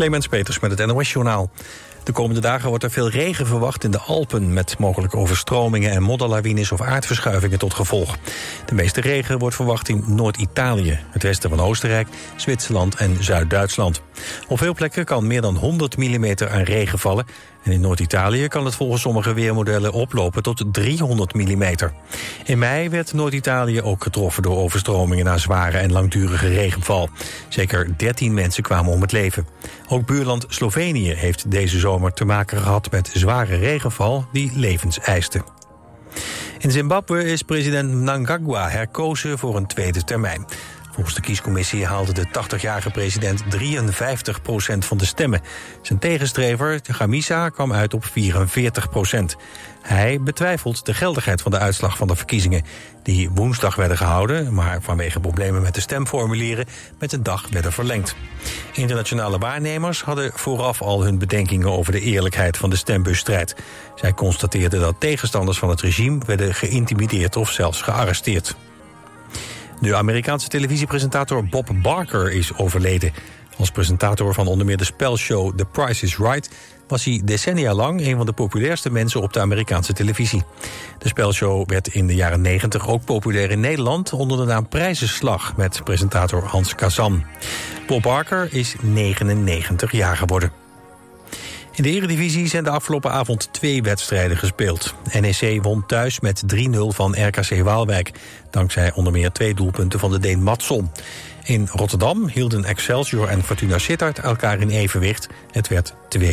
Clemens Peters met het NOS-journaal. De komende dagen wordt er veel regen verwacht in de Alpen... met mogelijk overstromingen en modderlawines of aardverschuivingen tot gevolg. De meeste regen wordt verwacht in Noord-Italië, het westen van Oostenrijk... Zwitserland en Zuid-Duitsland. Op veel plekken kan meer dan 100 mm aan regen vallen... In Noord-Italië kan het volgens sommige weermodellen oplopen tot 300 mm. In mei werd Noord-Italië ook getroffen door overstromingen na zware en langdurige regenval. Zeker 13 mensen kwamen om het leven. Ook buurland Slovenië heeft deze zomer te maken gehad met zware regenval die levens eiste. In Zimbabwe is president Mnangagwa herkozen voor een tweede termijn. Volgens de kiescommissie haalde de 80-jarige president 53% van de stemmen. Zijn tegenstrever, Gamisa, kwam uit op 44% Hij betwijfelt de geldigheid van de uitslag van de verkiezingen... die woensdag werden gehouden, maar vanwege problemen met de stemformulieren... met een dag werden verlengd. Internationale waarnemers hadden vooraf al hun bedenkingen... over de eerlijkheid van de stembusstrijd. Zij constateerden dat tegenstanders van het regime... werden geïntimideerd of zelfs gearresteerd. De Amerikaanse televisiepresentator Bob Barker is overleden. Als presentator van onder meer de spelshow The Price is Right... was hij decennia lang een van de populairste mensen op de Amerikaanse televisie. De spelshow werd in de jaren 90 ook populair in Nederland... onder de naam Prijzenslag met presentator Hans Kazan. Bob Barker is 99 jaar geworden. In de Eredivisie zijn de afgelopen avond twee wedstrijden gespeeld. NEC won thuis met 3-0 van RKC Waalwijk. Dankzij onder meer twee doelpunten van de Deen Matson. In Rotterdam hielden Excelsior en Fortuna Sittard elkaar in evenwicht. Het werd 2-2.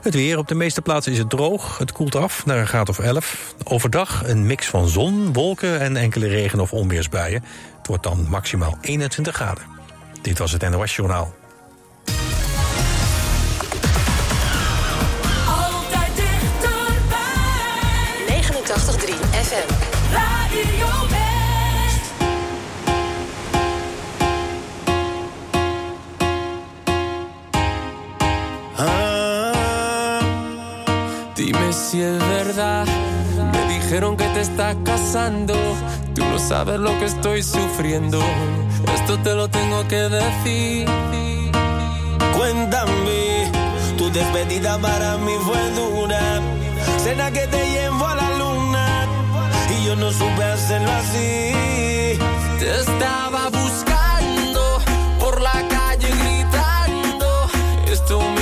Het weer. Op de meeste plaatsen is het droog. Het koelt af naar een graad of 11. Overdag een mix van zon, wolken en enkele regen- of onweersbuien. Het wordt dan maximaal 21 graden. Dit was het NOS Journaal. Dime si es verdad. Me dijeron que te estás casando. Tú no sabes lo que estoy sufriendo. Esto te lo tengo que decir. Cuéntame, tu despedida para mí fue dura. Cena que te llevo a la luna. Y yo no supe hacerlo así. Te estaba buscando por la calle gritando. Esto me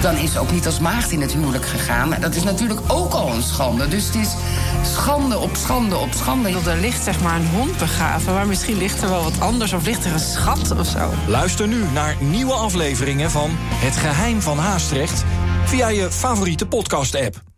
dan is ze ook niet als maagd in het huwelijk gegaan. Dat is natuurlijk ook al een schande. Dus het is schande op schande op schande. Er ligt zeg maar een hond begraven, maar misschien ligt er wel wat anders... of ligt er een schat of zo. Luister nu naar nieuwe afleveringen van Het Geheim van Haastrecht... via je favoriete podcast-app.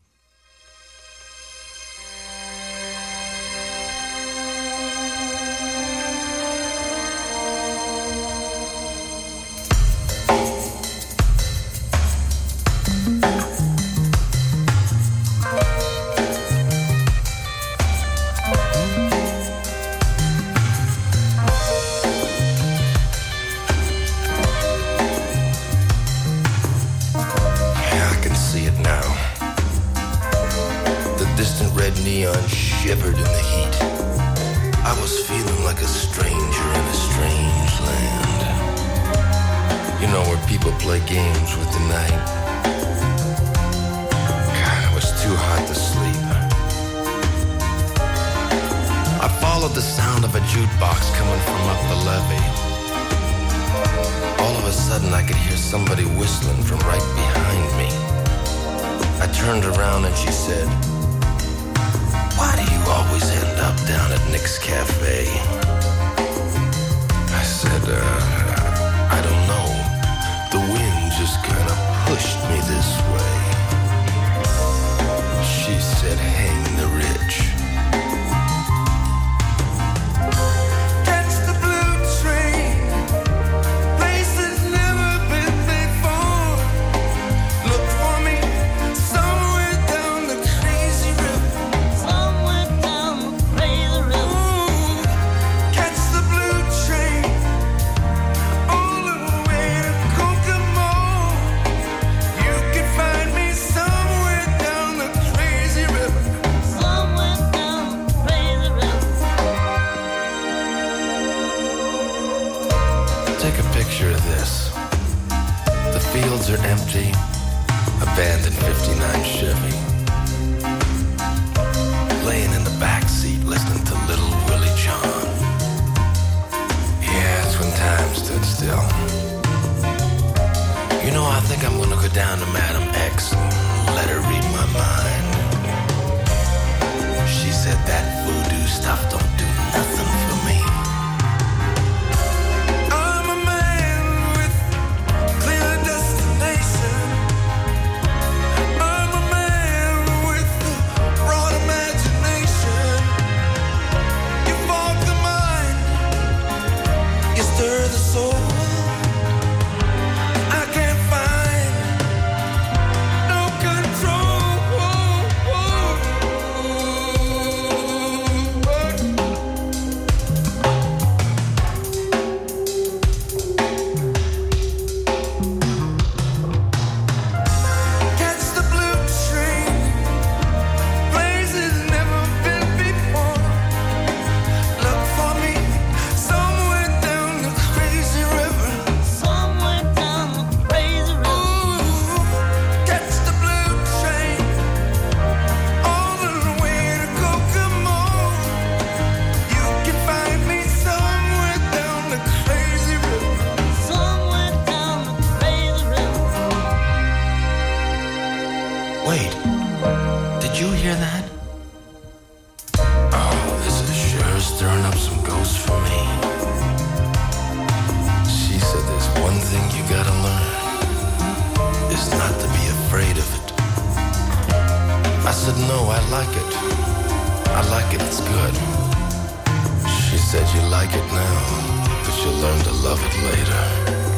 You gotta learn is not to be afraid of it. I said, no, I like it. I like it, it's good. She said, you like it now, but you'll learn to love it later.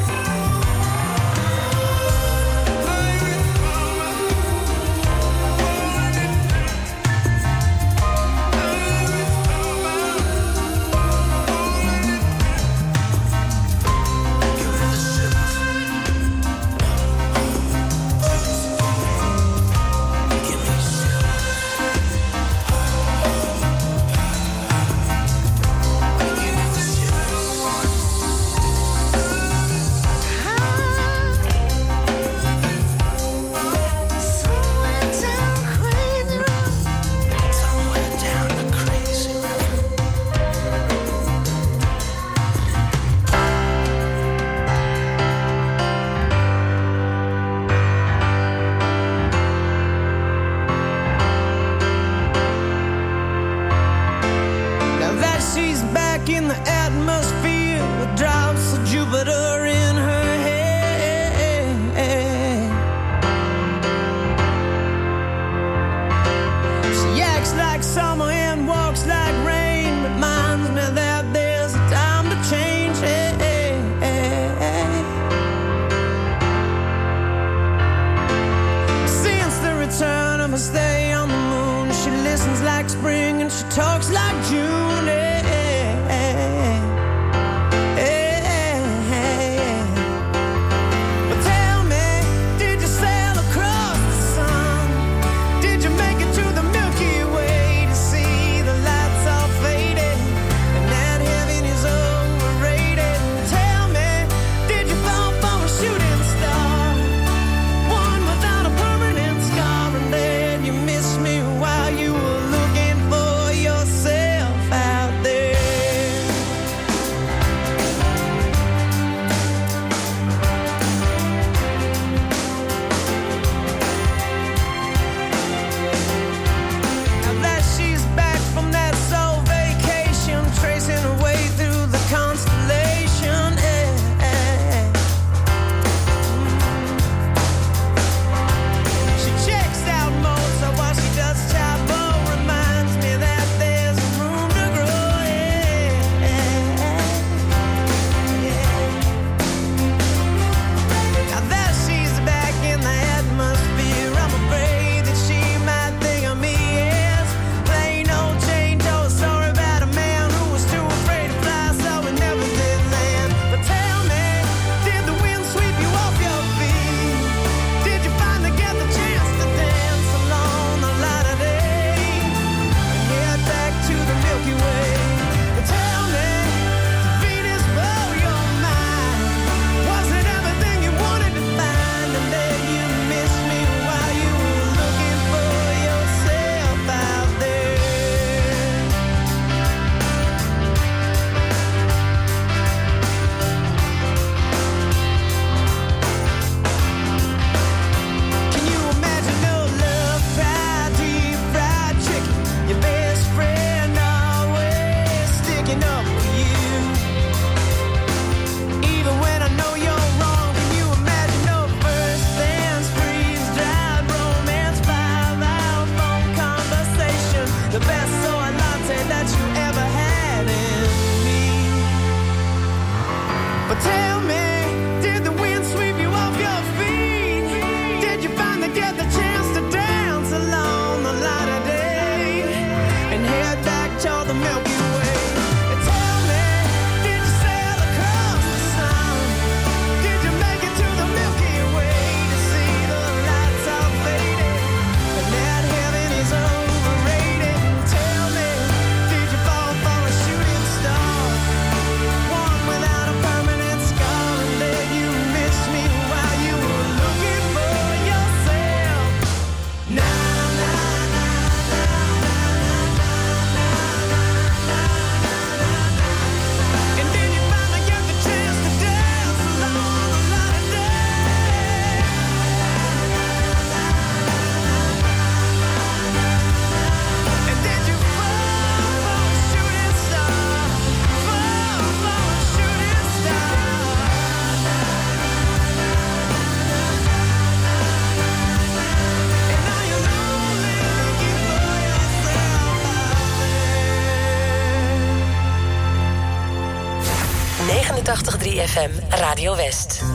Podcast.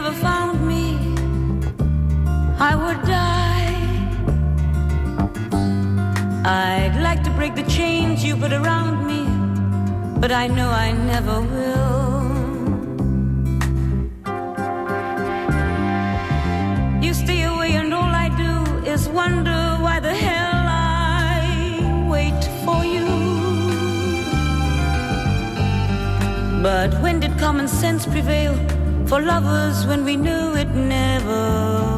never found me, I would die. I'd like to break the chains you put around me, but I know I never will. You stay away, and all I do is wonder why the hell I wait for you. But when did common sense prevail? for lovers when we knew it never.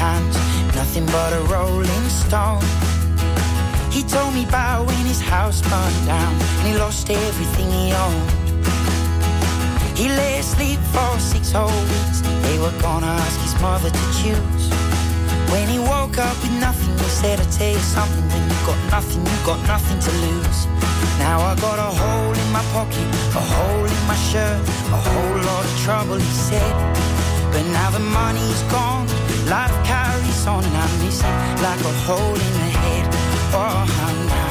Hands, nothing but a rolling stone. He told me about when his house burned down and he lost everything he owned. He lay asleep for six whole weeks. They were gonna ask his mother to choose. When he woke up with nothing, he said, I tell you something, when you got nothing, you got nothing to lose. Now I got a hole in my pocket, a hole in my shirt, a whole lot of trouble, he said. But now the money's gone, life on, and I miss it like a hole in the head. Oh, now.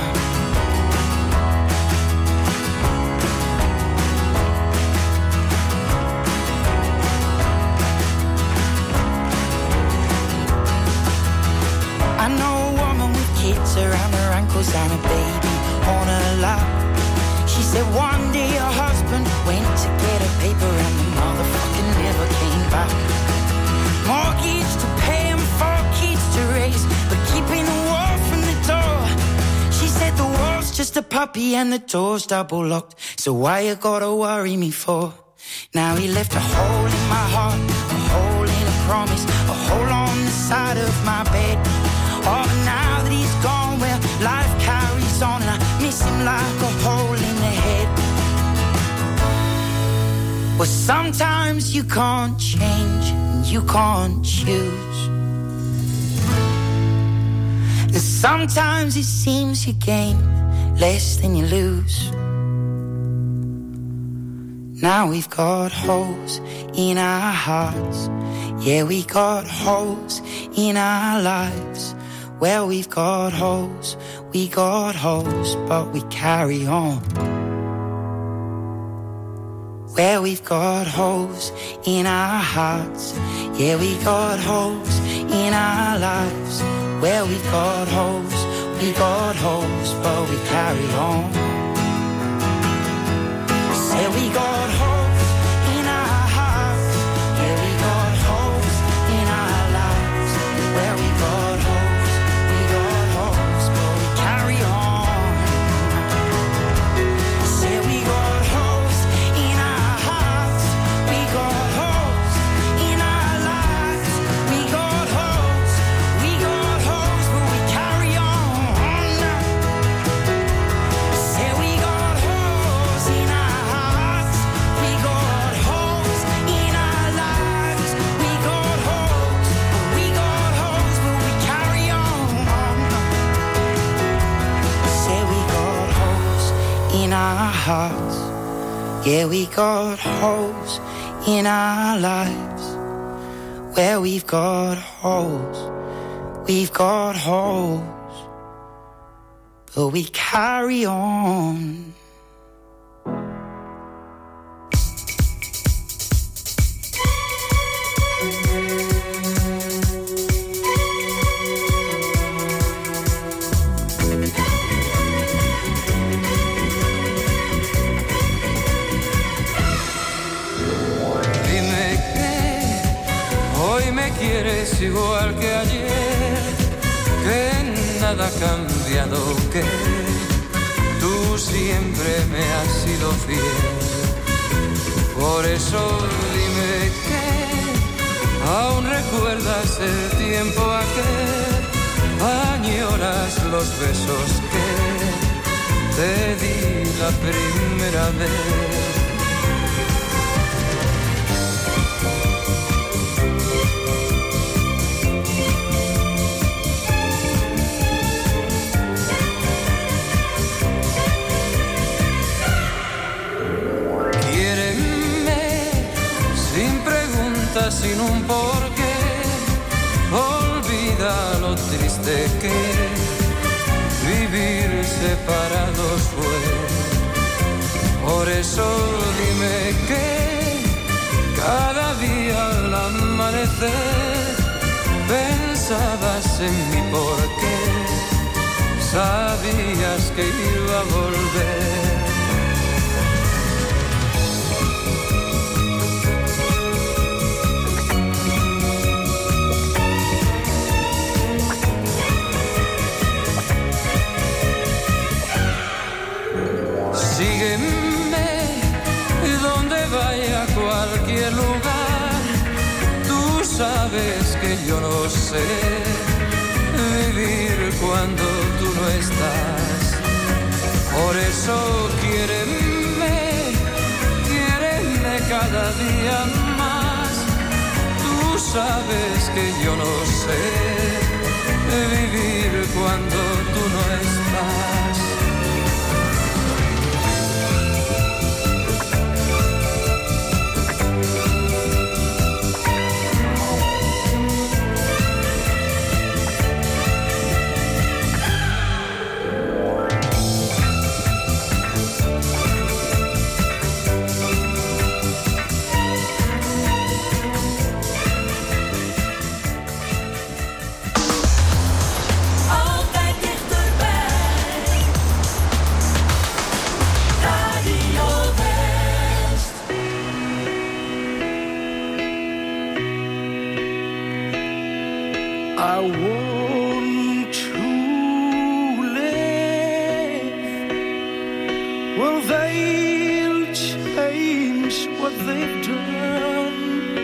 I know a woman with kids around her ankles and a baby on her lap. She said one day her husband went to get a paper and the motherfucker never came back. Mortgage to pay wall from the door. She said the wall's just a puppy and the door's double locked. So why you gotta worry me for? Now he left a hole in my heart, a hole in a promise, a hole on the side of my bed. Oh, but now that he's gone, well, life carries on, and I miss him like a hole in the head. Well, sometimes you can't change, and you can't choose. And sometimes it seems you gain less than you lose. Now we've got holes in our hearts. Yeah, we got holes in our lives. Well, we've got holes, we got holes, but we carry on. Where we've got holes in our hearts. Yeah, we got holes in our lives. Where we've got holes, we got holes, but we carry on. Say we got holes holes in our lives. Where we've got holes, we've got holes, but we carry on. Dime que aún recuerdas el tiempo aquel, añoras los besos que te di la primera vez. Sin un porqué. Olvida lo triste que vivir separados fue. Por eso dime que cada día al amanecer pensabas en mí porque sabías que iba a volver. Yo no sé vivir cuando tú no estás. Por eso quiéreme, quiéreme cada día más. Tú sabes que yo no sé vivir cuando Well, they'll change what they've done.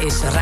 es